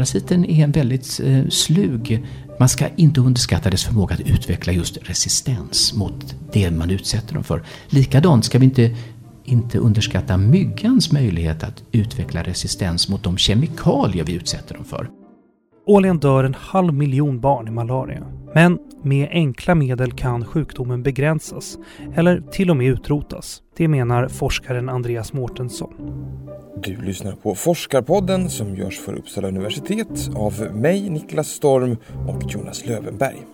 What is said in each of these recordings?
Parasiten är en väldigt eh, slug man ska inte underskatta dess förmåga att utveckla just resistens mot det man utsätter dem för. Likadant ska vi inte, inte underskatta myggans möjlighet att utveckla resistens mot de kemikalier vi utsätter dem för. Årligen dör en halv miljon barn i malaria. Men med enkla medel kan sjukdomen begränsas eller till och med utrotas. Det menar forskaren Andreas Mårtensson. Du lyssnar på Forskarpodden som görs för Uppsala universitet av mig, Niklas Storm och Jonas Lövenberg.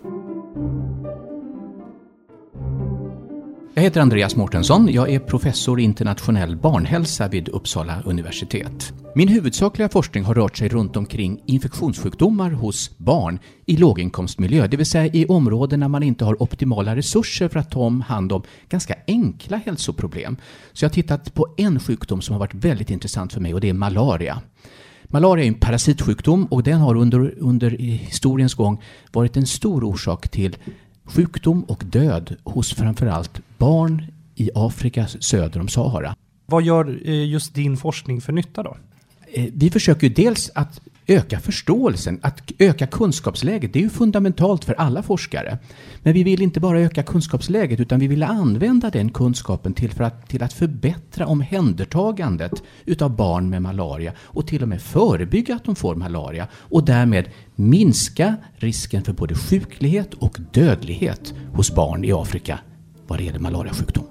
Jag heter Andreas Mårtensson. Jag är professor i internationell barnhälsa vid Uppsala universitet. Min huvudsakliga forskning har rört sig runt omkring infektionssjukdomar hos barn i låginkomstmiljö, det vill säga i områden där man inte har optimala resurser för att ta om hand om ganska enkla hälsoproblem. Så jag har tittat på en sjukdom som har varit väldigt intressant för mig och det är malaria. Malaria är en parasitsjukdom och den har under, under historiens gång varit en stor orsak till sjukdom och död hos framförallt barn i Afrika söder om Sahara. Vad gör eh, just din forskning för nytta då? Eh, vi försöker dels att öka förståelsen, att öka kunskapsläget. Det är ju fundamentalt för alla forskare. Men vi vill inte bara öka kunskapsläget utan vi vill använda den kunskapen till, för att, till att förbättra omhändertagandet utav barn med malaria och till och med förebygga att de får malaria och därmed minska risken för både sjuklighet och dödlighet hos barn i Afrika vad det gäller malariasjukdom.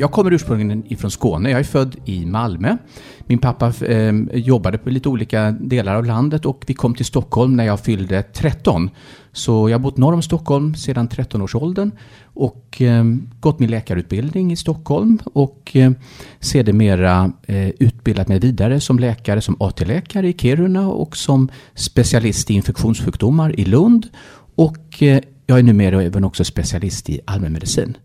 Jag kommer ursprungligen ifrån Skåne. Jag är född i Malmö. Min pappa eh, jobbade på lite olika delar av landet och vi kom till Stockholm när jag fyllde 13. Så jag har bott norr om Stockholm sedan 13-årsåldern och eh, gått min läkarutbildning i Stockholm och eh, sedermera eh, utbildat mig vidare som läkare, som AT-läkare i Kiruna och som specialist i infektionssjukdomar i Lund. Och eh, jag är numera även också specialist i allmänmedicin.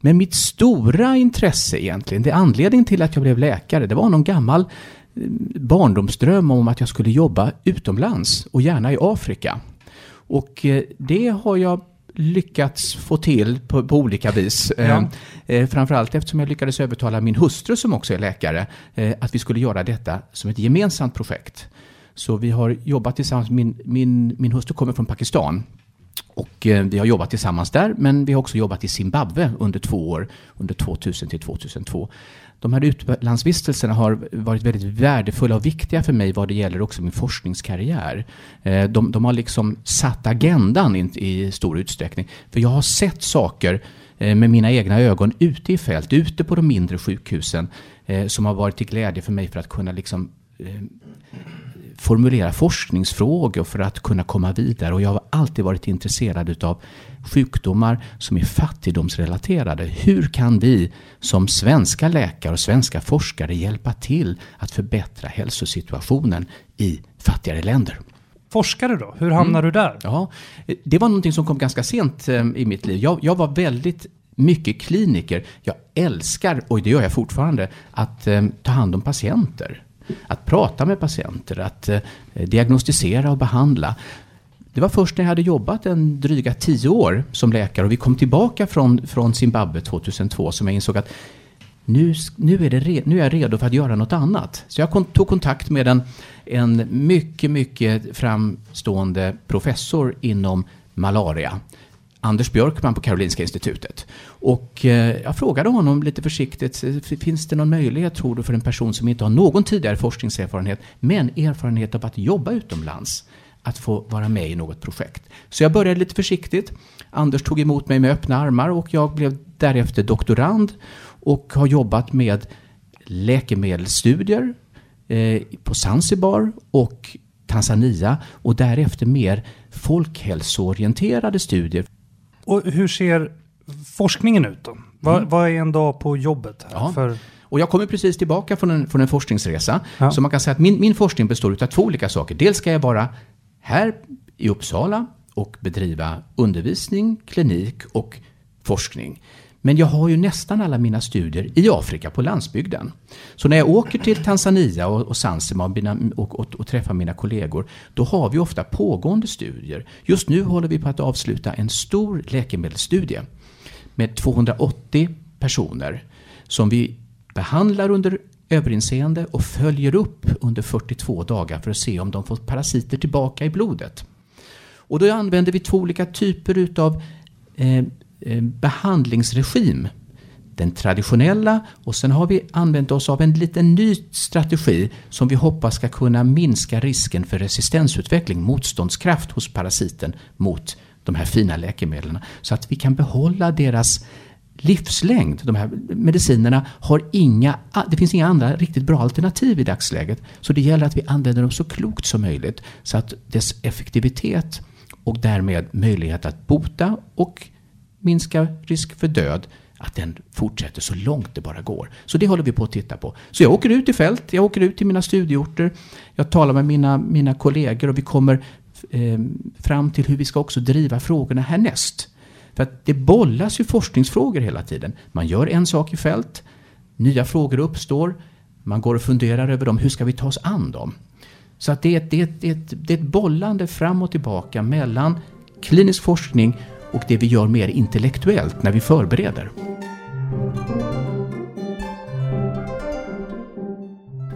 Men mitt stora intresse egentligen, det anledningen till att jag blev läkare, det var någon gammal eh, barndomsdröm om att jag skulle jobba utomlands och gärna i Afrika. Och eh, det har jag lyckats få till på, på olika vis. Ja. Eh, eh, framförallt eftersom jag lyckades övertala min hustru som också är läkare eh, att vi skulle göra detta som ett gemensamt projekt. Så vi har jobbat tillsammans, min, min, min hustru kommer från Pakistan och eh, vi har jobbat tillsammans där, men vi har också jobbat i Zimbabwe under två år, under 2000 till 2002. De här utlandsvistelserna har varit väldigt värdefulla och viktiga för mig vad det gäller också min forskningskarriär. Eh, de, de har liksom satt agendan i, i stor utsträckning. För jag har sett saker eh, med mina egna ögon ute i fält, ute på de mindre sjukhusen, som har varit till glädje för mig för att kunna liksom formulera forskningsfrågor för att kunna komma vidare. Och jag har alltid varit intresserad av sjukdomar som är fattigdomsrelaterade. Hur kan vi som svenska läkare och svenska forskare hjälpa till att förbättra hälsosituationen i fattigare länder? Forskare då? Hur hamnade mm. du där? Ja, det var någonting som kom ganska sent eh, i mitt liv. Jag, jag var väldigt mycket kliniker. Jag älskar, och det gör jag fortfarande, att eh, ta hand om patienter att prata med patienter, att eh, diagnostisera och behandla. Det var först när jag hade jobbat en dryga tio år som läkare och vi kom tillbaka från, från Zimbabwe 2002 som jag insåg att nu, nu, är det, nu är jag redo för att göra något annat. Så jag tog kontakt med en, en mycket, mycket framstående professor inom malaria. Anders Björkman på Karolinska institutet. Och eh, jag frågade honom lite försiktigt, finns det någon möjlighet tror du för en person som inte har någon tidigare forskningserfarenhet, men erfarenhet av att jobba utomlands, att få vara med i något projekt? Så jag började lite försiktigt. Anders tog emot mig med öppna armar och jag blev därefter doktorand och har jobbat med läkemedelsstudier eh, på Zanzibar och Tanzania och därefter mer folkhälsoorienterade studier. Och hur ser forskningen ut då? Vad, mm. vad är en dag på jobbet? Ja. För... Och jag kommer precis tillbaka från en, från en forskningsresa. Ja. Så man kan säga att min, min forskning består av två olika saker. Dels ska jag vara här i Uppsala och bedriva undervisning, klinik och forskning. Men jag har ju nästan alla mina studier i Afrika på landsbygden. Så när jag åker till Tanzania och, och Zanzibar och, och, och, träffar mina kollegor, då har vi ofta pågående studier. Just nu håller vi på att avsluta en stor läkemedelsstudie med 280 personer som vi behandlar under överinseende och följer upp under 42 dagar för att se om de får parasiter tillbaka i blodet. Och då använder vi två olika typer utav eh, eh, Eh, behandlingsregim. Den traditionella och sen har vi använt oss av en liten ny strategi som vi hoppas ska kunna minska risken för resistensutveckling, motståndskraft hos parasiten mot de här fina läkemedlen. Så att vi kan behålla deras livslängd. De här medicinerna har inga, det finns inga andra riktigt bra alternativ i dagsläget. Så det gäller att vi använder dem så klokt som möjligt så att dess effektivitet och därmed möjlighet att bota och minska risk för död att den fortsätter så långt det bara går. Så det håller vi på att titta på. Så jag åker ut i fält, jag åker ut till mina studieorter, jag talar med mina, mina kollegor och vi kommer eh, fram till hur vi ska också driva frågorna härnäst. För att det bollas ju forskningsfrågor hela tiden. Man gör en sak i fält, nya frågor uppstår, man går och funderar över dem, hur ska vi ta oss an dem? Så att det, är ett, det, är ett, det, är ett, det är ett bollande fram och tillbaka mellan klinisk forskning och det vi gör mer intellektuellt när vi förbereder.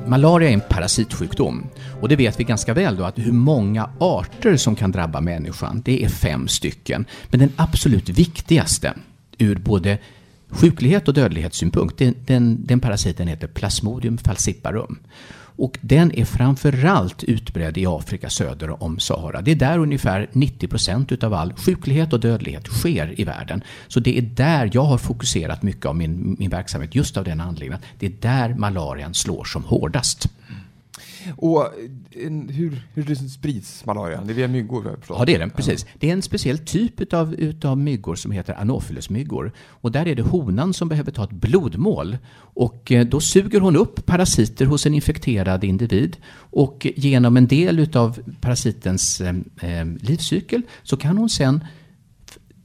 Malaria är en parasitsjukdom och det vet vi ganska väl då att hur många arter som kan drabba människan, det är fem stycken. Men den absolut viktigaste ur både sjuklighet och dödlighetssynpunkt, den, den, den parasiten heter Plasmodium falciparum. Och den är framförallt utbredd i Afrika söder om Sahara. Det är där ungefär 90 procent av all sjuklighet och dödlighet sker i världen. Så det är där jag har fokuserat mycket av min, min verksamhet, just av den anledningen. Det är där malarian slår som hårdast. Och eh, hur, hur sprids malarian? Det är via myggor? förstås? Ja, det är den. Precis. Det är en speciell typ utav, utav myggor som heter anophelesmyggor. Och där är det honan som behöver ta ett blodmål. Och eh, då suger hon upp parasiter hos en infekterad individ. Och genom en del utav parasitens eh, eh livscykel så kan hon sen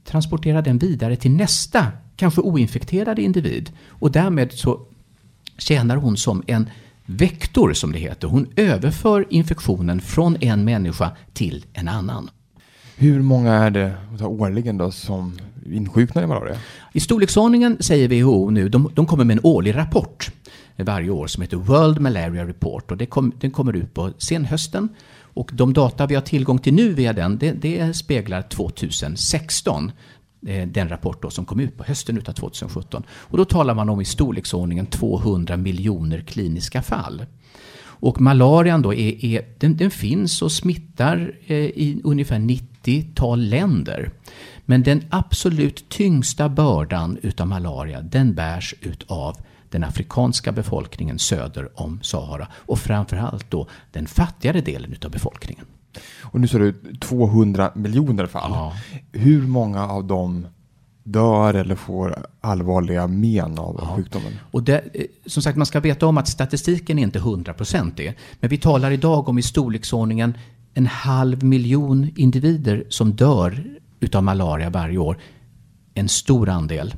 transportera den vidare till nästa, kanske oinfekterade individ. Och därmed så tjänar hon som en vektor som det heter. Hon överför infektionen från en människa till en annan. Hur många är det årligen då som insjuknar i malaria? I storleksordningen säger WHO nu, de, de kommer med en årlig rapport varje år som heter World Malaria Report och det kom, den kommer ut på senhösten. Och de data vi har tillgång till nu via den, det, det speglar 2016. Eh, den rapport då som kom ut på hösten utav 2017. Och då talar man om i storleksordningen 200 miljoner kliniska fall. Och malarian då är, är den, den, finns och smittar eh, i ungefär 90-tal länder. Men den absolut tyngsta bördan utav malaria den bärs utav den afrikanska befolkningen söder om Sahara och framförallt då den fattigare delen utav befolkningen. Och nu sa du 200 miljoner fall. Ja. Hur många av dem dör eller får allvarliga men av ja. sjukdomen. Och det, eh, som sagt, man ska veta om att statistiken är inte 100% Men vi talar idag om i storleksordningen en halv miljon individer som dör utav malaria varje år. En stor andel,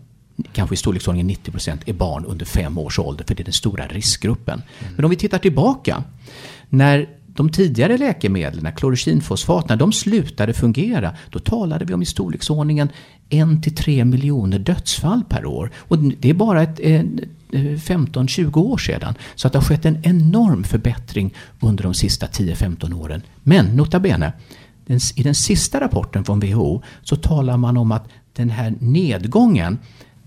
kanske i storleksordningen 90%, är barn under fem års ålder, för det är den stora riskgruppen. Mm. Men om vi tittar tillbaka, när de tidigare läkemedlen, klorokinfosfat, när de slutade fungera, då talade vi om i storleksordningen 1-3 miljoner dödsfall per år. Och det är bara ett, 15-20 år sedan. Så att det har skett en enorm förbättring under de sista 10-15 åren. Men nota bene, i den sista rapporten från WHO så talar man om att den här nedgången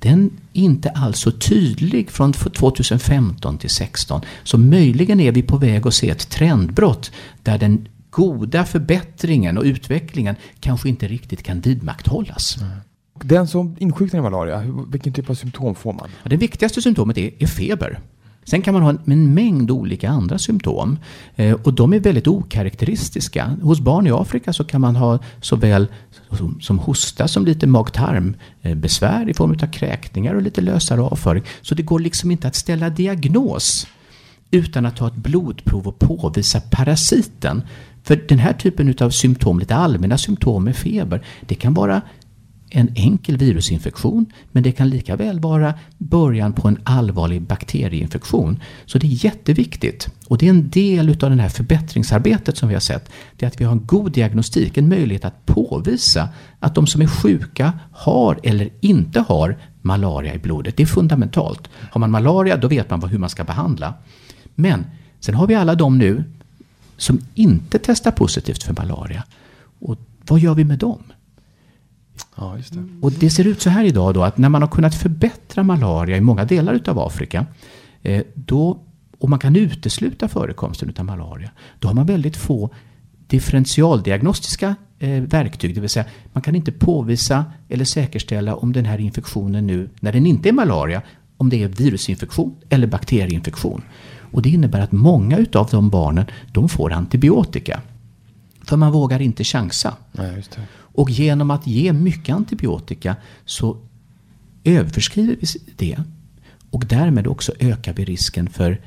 den är inte alls så tydlig från 2015 till 2016. Så möjligen är vi på väg att se ett trendbrott där den goda förbättringen och utvecklingen kanske inte riktigt kan vidmakthållas. Mm. Den som insjuknar i malaria, vilken typ av symptom får man? Ja, det viktigaste symptomet är, är feber. Sen kan man ha en, mängd olika andra symptom eh, och de är väldigt okaraktäristiska. Hos barn i Afrika så kan man ha såväl som, som hosta som lite mag-tarmbesvär eh, i form av kräkningar och lite lösare avföring. Så det går liksom inte att ställa diagnos utan att ta ett blodprov och påvisa parasiten. För den här typen av symptom, lite allmänna symptom med feber, det kan vara en enkel virusinfektion, men det kan lika väl vara början på en allvarlig bakterieinfektion. Så det är jätteviktigt. Och det är en del av det här förbättringsarbetet som vi har sett. Det är att vi har en god diagnostik, en möjlighet att påvisa att de som är sjuka har eller inte har malaria i blodet. Det är fundamentalt. Har man malaria, då vet man hur man ska behandla. Men sen har vi alla de nu som inte testar positivt för malaria. Och vad gör vi med dem? Ja, just det. Och det ser ut så här idag då att när man har kunnat förbättra malaria i många delar utav Afrika, eh, då, och man kan utesluta förekomsten utav malaria, då har man väldigt få differentialdiagnostiska eh, verktyg, det vill säga man kan inte påvisa eller säkerställa om den här infektionen nu, när den inte är malaria, om det är virusinfektion eller bakterieinfektion. Och det innebär att många utav de barnen, de får antibiotika. För man vågar inte chansa. Nej, och genom att ge mycket antibiotika så överskriver vi det. Och därmed också ökar vi risken för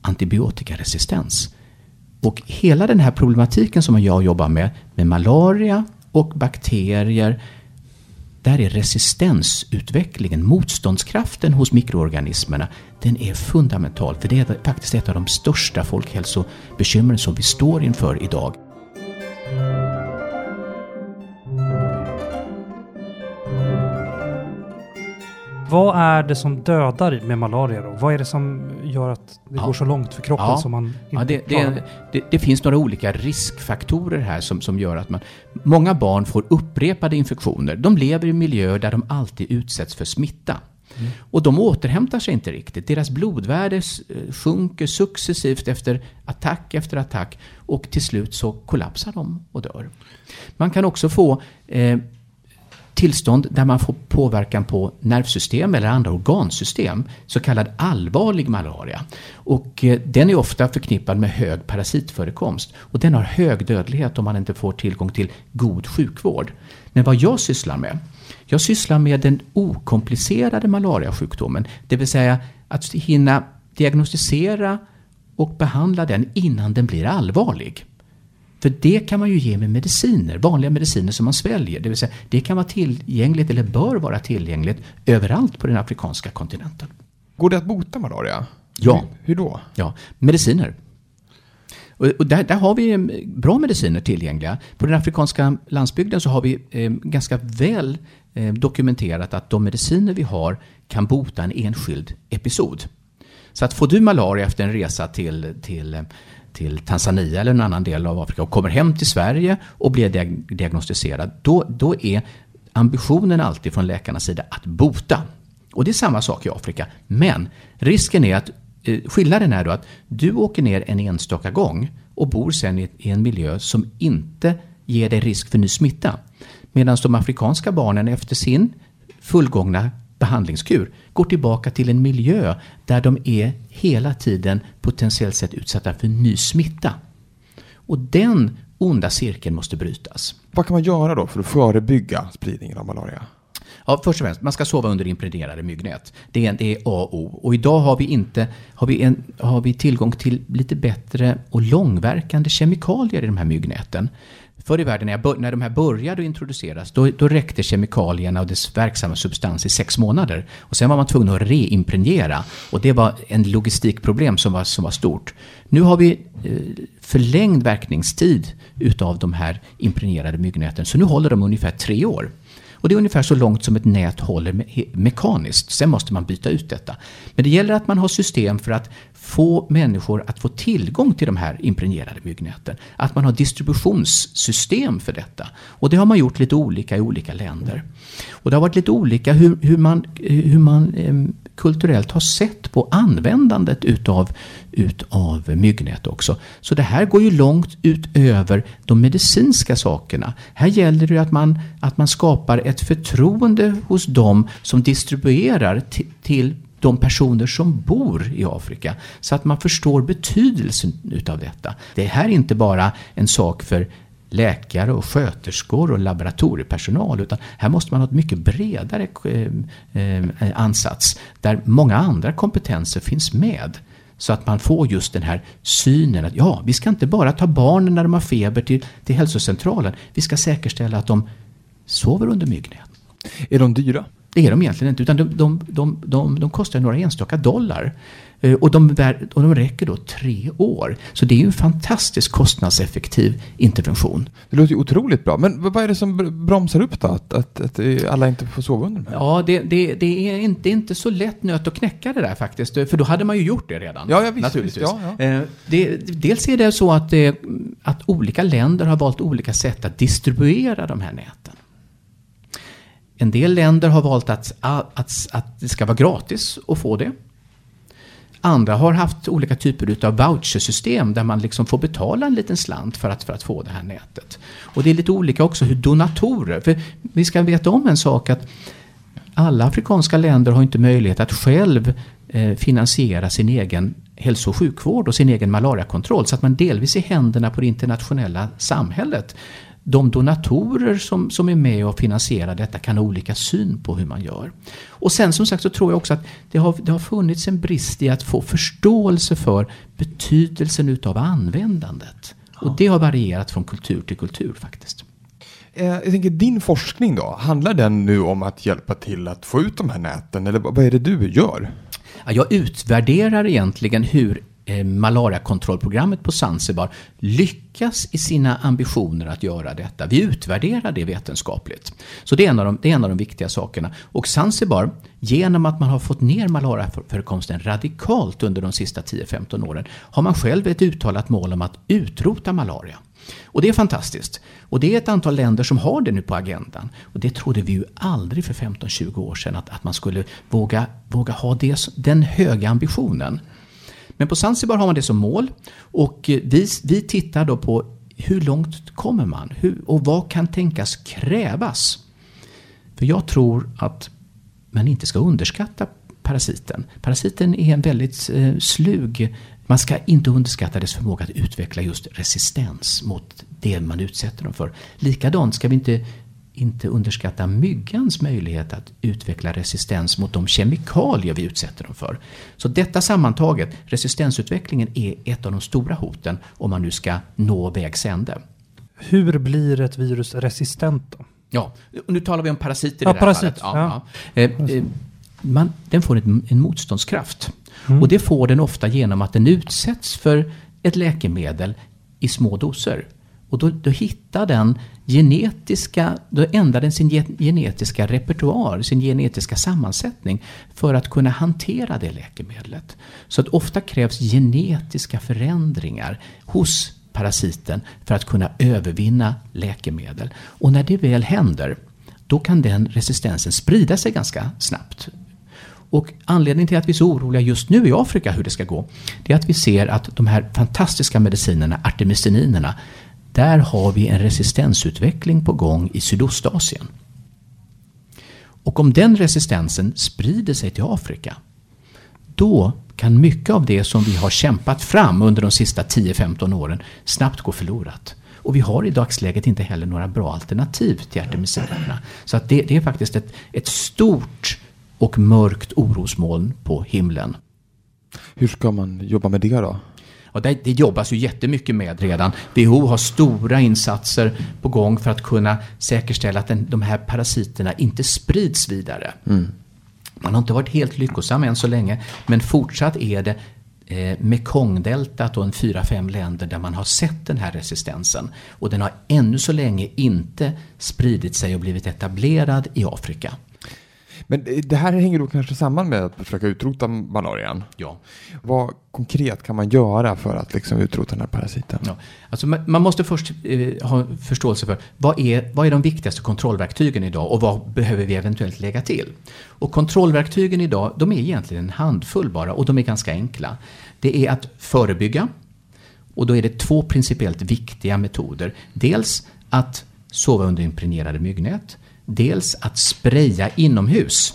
antibiotikaresistens. Och hela den här problematiken som jag jobbar med, med malaria och bakterier, där är resistensutvecklingen, motståndskraften hos mikroorganismerna, den är fundamental. För det är faktiskt ett av de största folkhälsobekymren som vi står inför idag. Vad är det som dödar med malaria då? Vad är det som gör att det ja. går så långt för kroppen ja. som man inte ja, det, det, det, det, finns några olika riskfaktorer här som, som gör att man... Många barn får upprepade infektioner. De lever i miljöer där de alltid utsätts för smitta. Mm. Och de återhämtar sig inte riktigt. Deras blodvärde sjunker successivt efter attack efter attack och till slut så kollapsar de och dör. Man kan också få eh, tillstånd där man får påverkan på nervsystem eller andra organsystem, så kallad allvarlig malaria. Och eh, den är ofta förknippad med hög parasitförekomst och den har hög dödlighet om man inte får tillgång till god sjukvård. Men vad jag sysslar med, jag sysslar med den okomplicerade malariasjukdomen, det vill säga att hinna diagnostisera och behandla den innan den blir allvarlig. För det kan man ju ge med mediciner, vanliga mediciner som man sväljer. Det vill säga, det kan vara tillgängligt, eller bör vara tillgängligt, överallt på den afrikanska kontinenten. Går det att bota malaria? Ja. Hur, hur då? Ja, mediciner. Och, där, där, har vi eh, bra mediciner tillgängliga. På den afrikanska landsbygden så har vi eh, ganska väl eh, dokumenterat att de mediciner vi har kan bota en enskild episod. Så att får du malaria efter en resa till, till till Tanzania eller en annan del av Afrika och kommer hem till Sverige och blir diagnostiserad, då, då är ambitionen alltid från läkarnas sida att bota. Och det är samma sak i Afrika. Men risken är att eh, skillnaden är då att du åker ner en enstaka gång och bor sen i, i en miljö som inte ger dig risk för ny smitta. Medan de afrikanska barnen efter sin fullgångna behandlingskur går tillbaka till en miljö där de är hela tiden potentiellt sett utsatta för ny smitta. Och den onda cirkeln måste brytas. Vad kan man göra då för att förebygga spridningen av malaria? Ja, först och främst, man ska sova under impregnerade myggnät. Det är, det är A och O. Och idag har vi, inte, har, vi en, har vi tillgång till lite bättre och långverkande kemikalier i de här myggnäten. Förr i världen när, jag, när de här började introduceras, då, då räckte kemikalierna och dess verksamma substans i sex månader. Och sen var man tvungen att reimpregnera. Och det var en logistikproblem som var, som var stort. Nu har vi eh, förlängd verkningstid utav de här impregnerade myggnäten. Så nu håller de ungefär tre år. Och det är ungefär så långt som ett nät håller me mekaniskt. Sen måste man byta ut detta. Men det gäller att man har system för att få människor att få tillgång till de här impregnerade myggnäten. Att man har distributionssystem för detta. Och det har man gjort lite olika i olika länder. Och det har varit lite olika hur, hur man, hur man eh, kulturellt har sett på användandet utav, utav myggnät också. Så det här går ju långt utöver de medicinska sakerna. Här gäller det att man, att man skapar ett förtroende hos dem som distribuerar till de personer som bor i Afrika. Så att man förstår betydelsen utav detta. Det här är inte bara en sak för läkare och sköterskor och laboratoriepersonal. Utan här måste man ha ett mycket bredare eh, eh, ansats. Där många andra kompetenser finns med. Så att man får just den här synen att ja, vi ska inte bara ta barnen när de har feber till, till hälsocentralen. Vi ska säkerställa att de sover under myggnät. Är de dyra? Det är de egentligen inte, utan de, de, de, de, de kostar några enstaka dollar. Eh, och de, och de räcker då tre år. Så det är ju en fantastiskt kostnadseffektiv intervention. Det låter ju otroligt bra. Men vad är det som bromsar upp då? Att, att, att alla inte får sova under dem? Ja, det, det, det, är inte, inte så lätt nöt att knäcka det där faktiskt. För då hade man ju gjort det redan. Ja, ja visst, naturligtvis. Visst, ja, ja. Eh, det, dels är det så att, det, att olika länder har valt olika sätt att distribuera de här näten. En del länder har valt att, att, att det ska vara gratis att få det. Andra har haft olika typer av vouchersystem där man liksom får betala en liten slant för att, för att få det här nätet. Och det är lite olika också hur donatorer, för vi ska veta om en sak att alla afrikanska länder har inte möjlighet att själv eh, finansiera sin egen hälso och sjukvård och sin egen malariakontroll så att man delvis är händerna på det internationella samhället de donatorer som, som är med och finansierar detta kan ha olika syn på hur man gör. Och sen som sagt så tror jag också att det har, det har funnits en brist i att få förståelse för betydelsen utav användandet. Och det har varierat från kultur till kultur faktiskt. Eh, jag tänker din forskning då, handlar den nu om att hjälpa till att få ut de här näten eller vad är det du gör? Jag utvärderar egentligen hur Eh, malariakontrollprogrammet på Zanzibar lyckas i sina ambitioner att göra detta. Vi utvärderar det vetenskapligt. Så det är en av de, det är en av de viktiga sakerna. Och Zanzibar, genom att man har fått ner malariaförekomsten radikalt under de sista 10-15 åren, har man själv ett uttalat mål om att utrota malaria. Och det är fantastiskt. Och det är ett antal länder som har det nu på agendan. Och det trodde vi ju aldrig för 15-20 år sedan, att, att man skulle våga, våga ha det, den höga ambitionen. Men på Zanzibar har man det som mål och eh, vi, vi tittar då på hur långt kommer man hur, och vad kan tänkas krävas? För jag tror att man inte ska underskatta parasiten. Parasiten är en väldigt eh, slug man ska inte underskatta dess förmåga att utveckla just resistens mot det man utsätter dem för. Likadant ska vi inte inte underskatta myggans möjlighet att utveckla resistens mot de kemikalier vi utsätter dem för. Så detta sammantaget, resistensutvecklingen är ett av de stora hoten om man nu ska nå vägs ände. Hur blir ett virus resistent då? Ja, nu talar vi om parasiter ja, i det här parasit, fallet. Ja, ja. Eh, eh, man, den får en, en motståndskraft. Mm. Och det får den ofta genom att den utsätts för ett läkemedel i små doser. Och då, då hittar den genetiska, då ändrar den sin genetiska repertoar, sin genetiska sammansättning för att kunna hantera det läkemedlet. Så att ofta krävs genetiska förändringar hos parasiten för att kunna övervinna läkemedel. Och när det väl händer, då kan den resistensen sprida sig ganska snabbt. Och anledningen till att vi är så oroliga just nu i Afrika hur det ska gå, det är att vi ser att de här fantastiska medicinerna, Artemisininerna där har vi en resistensutveckling på gång i Sydostasien. Och om den resistensen sprider sig till Afrika, då kan mycket av det som vi har kämpat fram under de sista 10-15 åren snabbt gå förlorat. Och vi har i dagsläget inte heller några bra alternativ till artemisinerna. Så att det, det är faktiskt ett, ett stort och mörkt orosmoln på himlen. Hur ska man jobba med det då? Och det, det jobbas ju jättemycket med redan. WHO har stora insatser på gång för att kunna säkerställa att den, de här parasiterna inte sprids vidare. Mm. Man har inte varit helt lyckosam än så länge, men fortsatt är det eh, Mekongdeltat och en fyra, fem länder där man har sett den här resistensen. Och den har ännu så länge inte spridit sig och blivit etablerad i Afrika. Men det här hänger då kanske samman med att försöka utrota malarian? Ja. Vad konkret kan man göra för att liksom utrota den här parasiten? Ja. Alltså man måste först eh, ha förståelse för vad är, vad är de viktigaste kontrollverktygen idag och vad behöver vi eventuellt lägga till? Och kontrollverktygen idag, de är egentligen en handfull bara och de är ganska enkla. Det är att förebygga och då är det två principiellt viktiga metoder. Dels att sova under impregnerade myggnät dels att spraya inomhus.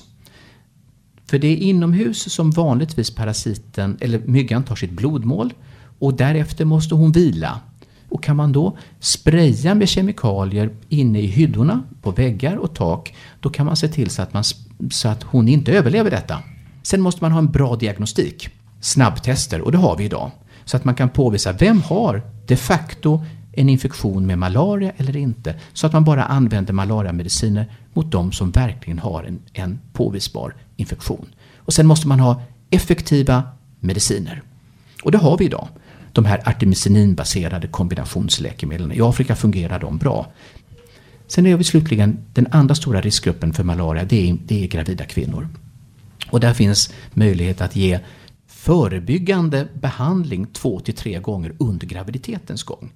För det är inomhus som vanligtvis parasiten, eller myggan, tar sitt blodmål och därefter måste hon vila. Och kan man då spraya med kemikalier inne i hyddorna, på väggar och tak, då kan man se till så att, man, så att hon inte överlever detta. Sen måste man ha en bra diagnostik, snabbtester, och det har vi idag. Så att man kan påvisa vem har de facto en infektion med malaria eller inte. Så att man bara använder malariamediciner mot de som verkligen har en, en påvisbar infektion. Och sen måste man ha effektiva mediciner. Och det har vi idag. De här artemisininbaserade kombinationsläkemedlen. I Afrika fungerar de bra. Sen är vi slutligen den andra stora riskgruppen för malaria, det är, det är gravida kvinnor. Och där finns möjlighet att ge förebyggande behandling två till tre gånger under graviditetens gång.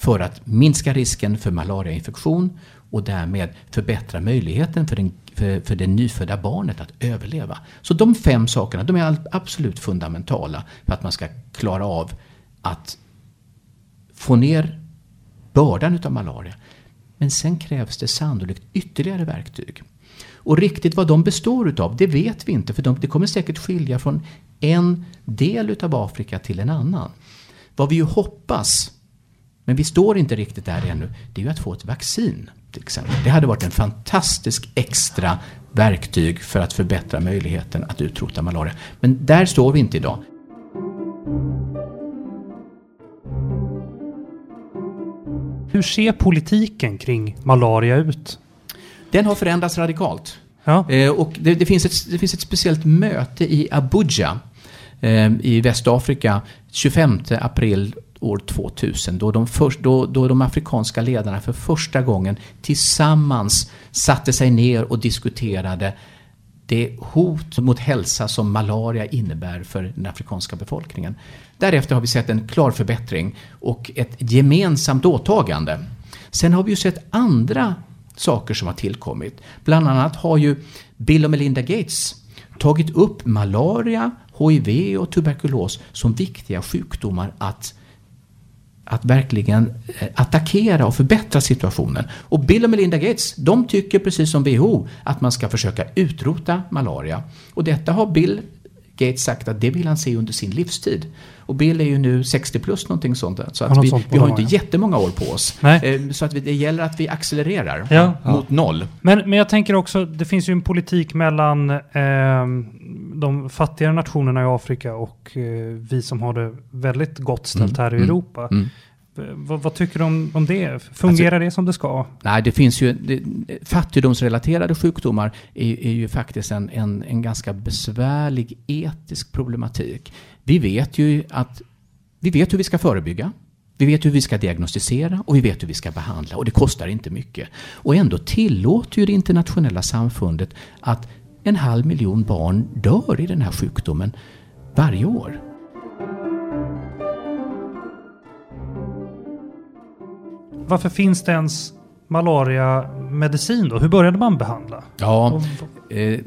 För att minska risken för malariainfektion och därmed förbättra möjligheten för, den, för, för det nyfödda barnet att överleva. Så de fem sakerna de är absolut fundamentala för att man ska klara av att få ner bördan utav malaria. Men sen krävs det sannolikt ytterligare verktyg. Och riktigt vad de består utav, det vet vi inte. För de, det kommer säkert skilja från en del utav Afrika till en annan. Vad vi ju hoppas, men vi står inte riktigt där ännu, det är ju att få ett vaccin. Till exempel. Det hade varit en fantastisk extra verktyg för att förbättra möjligheten att utrota malaria. Men där står vi inte idag. Hur ser politiken kring malaria ut? Den har förändrats radikalt. Ja. Eh, och det, det, finns ett, det finns ett speciellt möte i Abuja eh, i Västafrika 25 april år 2000 då de, för, då, då de afrikanska ledarna för första gången tillsammans satte sig ner och diskuterade det hot mot hälsa som malaria innebär för den afrikanska befolkningen. Därefter har vi sett en klar förbättring och ett gemensamt åtagande. Sen har vi ju sett andra saker som har tillkommit. Bland annat har ju Bill och Melinda Gates tagit upp malaria, HIV och tuberkulos som viktiga sjukdomar att att verkligen eh, attackera och förbättra situationen. Och Bill och Melinda Gates, de tycker precis som WHO att man ska försöka utrota malaria. Och detta har Bill Gates sagt att det vill han se under sin livstid. Och Bill är ju nu 60 plus någonting sånt. Så att vi, vi har inte jättemånga år på oss. Nej. Eh, så att det gäller att vi accelererar ja. mot ja. noll. Men, men jag tänker också, det finns ju en politik mellan eh, de fattigare nationerna i Afrika och eh, vi som har det väldigt gott ställt mm. här i mm. Europa. Mm. Vad, vad, tycker du om, om det? Fungerar alltså, det som det ska? Nej, det finns ju... Det, fattigdomsrelaterade sjukdomar är, är ju faktiskt en, en, en ganska besvärlig etisk problematik. Vi vet ju att... Vi vet hur vi ska förebygga. Vi vet hur vi ska diagnostisera och vi vet hur vi ska behandla och det kostar inte mycket. Och ändå tillåter ju det internationella samfundet att en halv miljon barn dör i den här sjukdomen varje år. varför finns det ens malariamedicin då? Hur började man behandla? Ja, eh,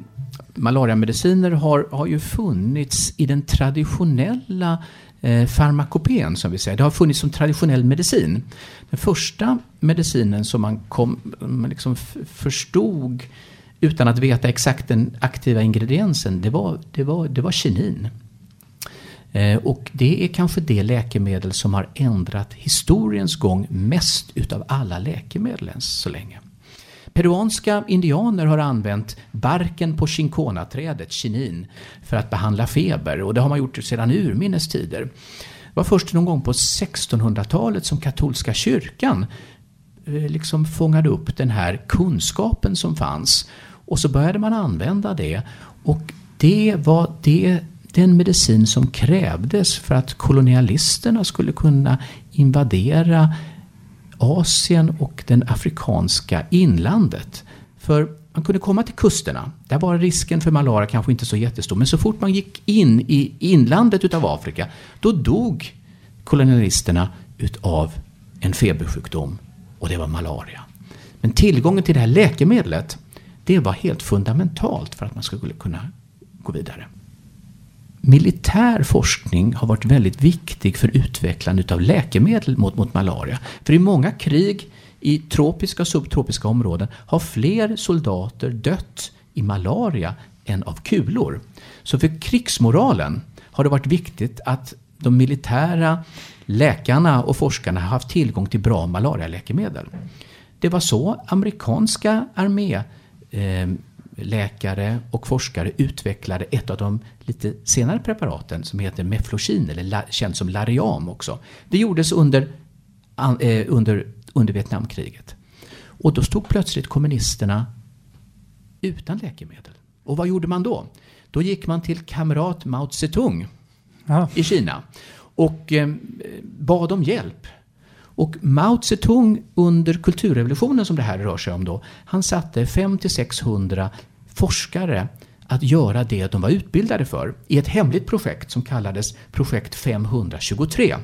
malariamediciner har, har ju funnits i den traditionella eh, farmakopen, som vi säger. Det har funnits som traditionell medicin. Den första medicinen som man, kom, man liksom förstod utan att veta exakt den aktiva ingrediensen, det var, det var, det var kinin. Eh, och det är kanske det läkemedel som har ändrat historiens gång mest utav alla läkemedel än så länge. Peruanska indianer har använt barken på chinkonaträdet, kinin, för att behandla feber och det har man gjort sedan urminnes tider. Det var först någon gång på 1600-talet som katolska kyrkan eh, liksom fångade upp den här kunskapen som fanns. Och så började man använda det. Och det var det den medicin som krävdes för att kolonialisterna skulle kunna invadera Asien och den afrikanska inlandet. För man kunde komma till kusterna. Där var risken för malaria kanske inte så jättestor. Men så fort man gick in i inlandet utav Afrika, då dog kolonialisterna utav en febersjukdom. Och det var malaria. Men tillgången till det här läkemedlet, det var helt fundamentalt för att man skulle kunna gå vidare militär forskning har varit väldigt viktig för utvecklandet av läkemedel mot, mot malaria. För i många krig i tropiska och subtropiska områden har fler soldater dött i malaria än av kulor. Så för krigsmoralen har det varit viktigt att de militära läkarna och forskarna har haft tillgång till bra malarialäkemedel. Det var så amerikanska armé läkare och forskare utvecklade ett av de lite senare preparaten som heter Meflosin, eller känt som Lariam också. Det gjordes under eh, under, under Vietnamkriget. Och då stod plötsligt kommunisterna utan läkemedel. Och vad gjorde man då? Då gick man till kamrat Mao Zedong Aha. i Kina och eh, bad om hjälp. Och Mao Zedong under kulturrevolutionen som det här rör sig om då, han satte 500-600 forskare att göra det de var utbildade för i ett hemligt projekt som kallades Projekt 523.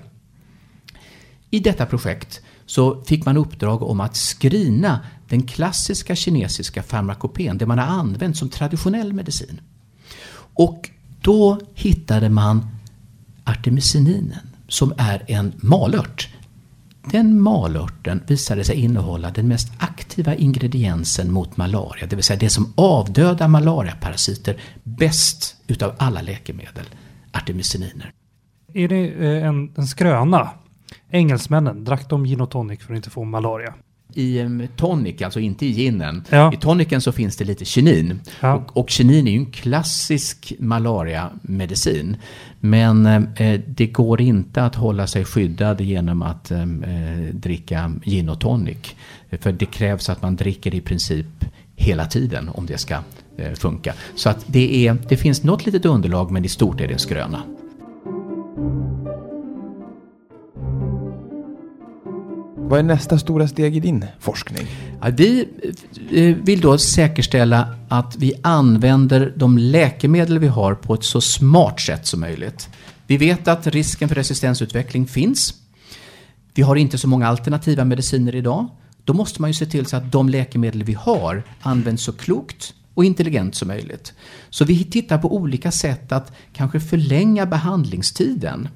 I detta projekt så fick man uppdrag om att skrina den klassiska kinesiska farmakopen, det man har använt som traditionell medicin. Och då hittade man artemisininen som är en malört. Den malörten visade sig innehålla den mest aktiva ingrediensen mot malaria, det vill säga det som avdödar malariaparasiter bäst utav alla läkemedel, artemisininer. Är det eh, en, en skröna? Engelsmännen, drack de gin och tonic för att inte få malaria? I tonic, alltså inte i ginen. Ja. I tonicen så finns det lite kinin. Ja. Och, och kinin är ju en klassisk malariamedicin. Men eh, det går inte att hålla sig skyddad genom att eh, dricka gin och tonic. För det krävs att man dricker i princip hela tiden om det ska eh, funka. Så att det, är, det finns något litet underlag men i stort är det en skröna. Vad är nästa stora steg i din forskning? Ja, vi eh, vill då säkerställa att vi använder de läkemedel vi har på ett så smart sätt som möjligt. Vi vet att risken för resistensutveckling finns. Vi har inte så många alternativa mediciner idag. Då måste man ju se till så att de läkemedel vi har används så klokt och intelligent som möjligt. Så vi tittar på olika sätt att kanske förlänga behandlingstiden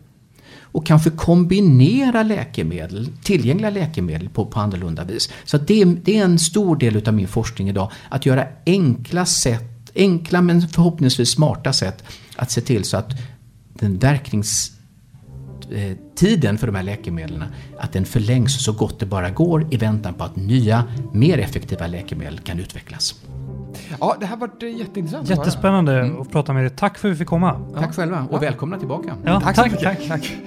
och kanske kombinera läkemedel, tillgängliga läkemedel på, på annorlunda vis. Så det är, det är en stor del av min forskning idag, att göra enkla sätt, enkla men förhoppningsvis smarta sätt att se till så att den verkningstiden för de här läkemedlen att den förlängs så gott det bara går i väntan på att nya, mer effektiva läkemedel kan utvecklas. Ja, det här var jätteintressant. Jättespännande mm. att prata med dig. Tack för att vi fick komma. Tack ja. själva och ja. välkomna tillbaka. Ja, tack, tack, tack, tack.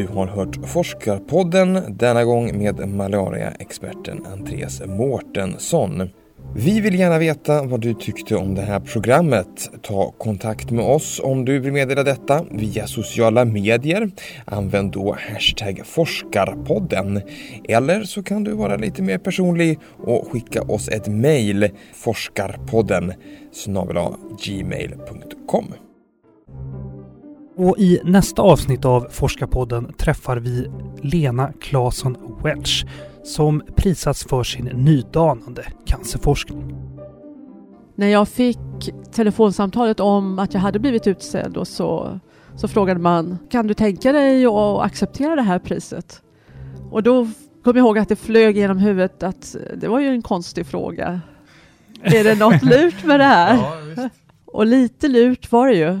Du har hört Forskarpodden, denna gång med malariaexperten Andreas Mårtensson. Vi vill gärna veta vad du tyckte om det här programmet. Ta kontakt med oss om du vill meddela detta via sociala medier. Använd då hashtag forskarpodden. Eller så kan du vara lite mer personlig och skicka oss ett mejl forskarpodden snabel gmail.com. Och i nästa avsnitt av Forskarpodden träffar vi Lena Claesson Welch som prisats för sin nydanande cancerforskning. När jag fick telefonsamtalet om att jag hade blivit utsedd och så, så frågade man kan du tänka dig att acceptera det här priset? Och då kom jag ihåg att det flög genom huvudet att det var ju en konstig fråga. Är det något lurt med det här? Ja, och lite lurt var det ju.